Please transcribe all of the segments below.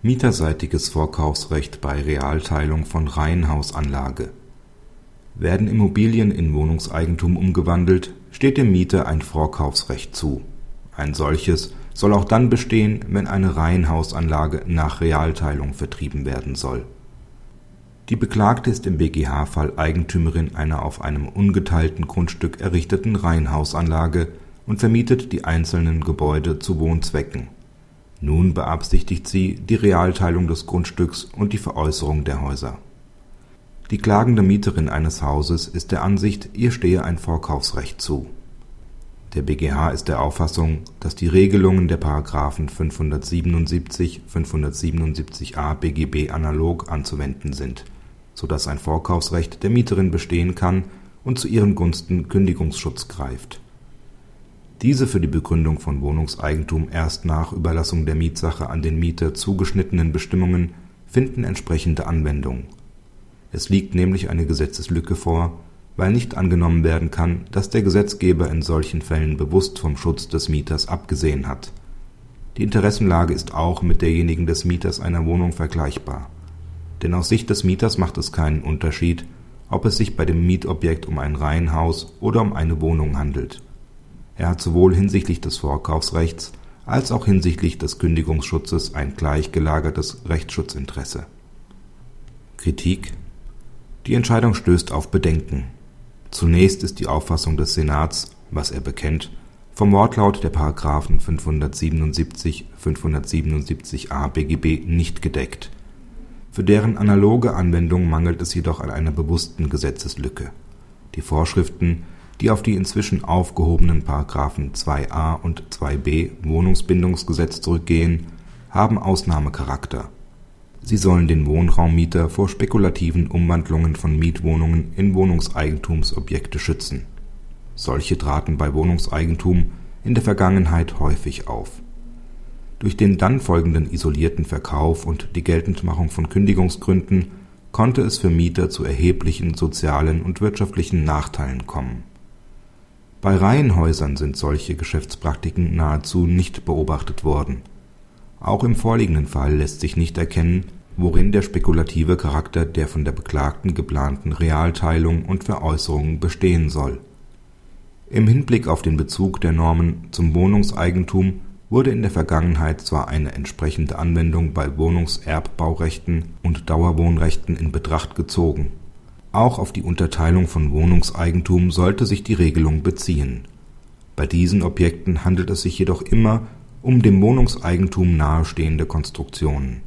Mieterseitiges Vorkaufsrecht bei Realteilung von Reihenhausanlage Werden Immobilien in Wohnungseigentum umgewandelt, steht dem Mieter ein Vorkaufsrecht zu. Ein solches soll auch dann bestehen, wenn eine Reihenhausanlage nach Realteilung vertrieben werden soll. Die Beklagte ist im BGH-Fall Eigentümerin einer auf einem ungeteilten Grundstück errichteten Reihenhausanlage und vermietet die einzelnen Gebäude zu Wohnzwecken nun beabsichtigt sie die Realteilung des Grundstücks und die Veräußerung der Häuser. Die klagende Mieterin eines Hauses ist der Ansicht, ihr stehe ein Vorkaufsrecht zu. Der BGH ist der Auffassung, dass die Regelungen der § 577, 577a BGB analog anzuwenden sind, so dass ein Vorkaufsrecht der Mieterin bestehen kann und zu ihren Gunsten Kündigungsschutz greift diese für die Begründung von Wohnungseigentum erst nach Überlassung der Mietsache an den Mieter zugeschnittenen Bestimmungen finden entsprechende Anwendung. Es liegt nämlich eine Gesetzeslücke vor, weil nicht angenommen werden kann, dass der Gesetzgeber in solchen Fällen bewusst vom Schutz des Mieters abgesehen hat. Die Interessenlage ist auch mit derjenigen des Mieters einer Wohnung vergleichbar. Denn aus Sicht des Mieters macht es keinen Unterschied, ob es sich bei dem Mietobjekt um ein Reihenhaus oder um eine Wohnung handelt er hat sowohl hinsichtlich des Vorkaufsrechts als auch hinsichtlich des Kündigungsschutzes ein gleich gelagertes Rechtsschutzinteresse. Kritik Die Entscheidung stößt auf Bedenken. Zunächst ist die Auffassung des Senats, was er bekennt, vom Wortlaut der Paragraphen 577, 577a BGB nicht gedeckt. Für deren analoge Anwendung mangelt es jedoch an einer bewussten Gesetzeslücke. Die Vorschriften die auf die inzwischen aufgehobenen § 2a und 2b Wohnungsbindungsgesetz zurückgehen, haben Ausnahmecharakter. Sie sollen den Wohnraummieter vor spekulativen Umwandlungen von Mietwohnungen in Wohnungseigentumsobjekte schützen. Solche traten bei Wohnungseigentum in der Vergangenheit häufig auf. Durch den dann folgenden isolierten Verkauf und die Geltendmachung von Kündigungsgründen konnte es für Mieter zu erheblichen sozialen und wirtschaftlichen Nachteilen kommen bei Reihenhäusern sind solche Geschäftspraktiken nahezu nicht beobachtet worden. Auch im vorliegenden Fall lässt sich nicht erkennen, worin der spekulative Charakter der von der Beklagten geplanten Realteilung und Veräußerung bestehen soll. Im Hinblick auf den Bezug der Normen zum Wohnungseigentum wurde in der Vergangenheit zwar eine entsprechende Anwendung bei Wohnungserbbaurechten und Dauerwohnrechten in Betracht gezogen auch auf die Unterteilung von Wohnungseigentum sollte sich die Regelung beziehen. Bei diesen Objekten handelt es sich jedoch immer um dem Wohnungseigentum nahestehende Konstruktionen.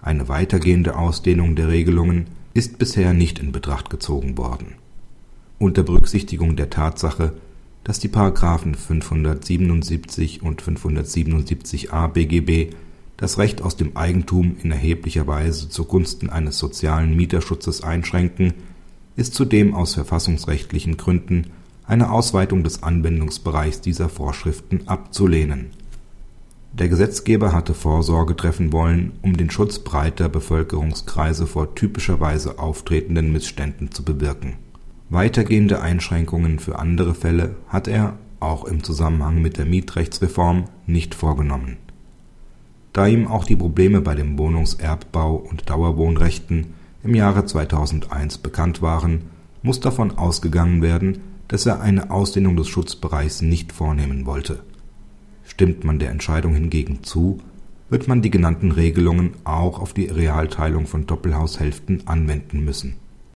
Eine weitergehende Ausdehnung der Regelungen ist bisher nicht in Betracht gezogen worden. Unter Berücksichtigung der Tatsache, dass die Paragraphen 577 und 577a BGB das Recht aus dem Eigentum in erheblicher Weise zugunsten eines sozialen Mieterschutzes einschränken, ist zudem aus verfassungsrechtlichen Gründen eine Ausweitung des Anwendungsbereichs dieser Vorschriften abzulehnen. Der Gesetzgeber hatte Vorsorge treffen wollen, um den Schutz breiter Bevölkerungskreise vor typischerweise auftretenden Missständen zu bewirken. Weitergehende Einschränkungen für andere Fälle hat er, auch im Zusammenhang mit der Mietrechtsreform, nicht vorgenommen da ihm auch die Probleme bei dem Wohnungserbbau und Dauerwohnrechten im Jahre 2001 bekannt waren, muss davon ausgegangen werden, dass er eine Ausdehnung des Schutzbereichs nicht vornehmen wollte. Stimmt man der Entscheidung hingegen zu, wird man die genannten Regelungen auch auf die Realteilung von Doppelhaushälften anwenden müssen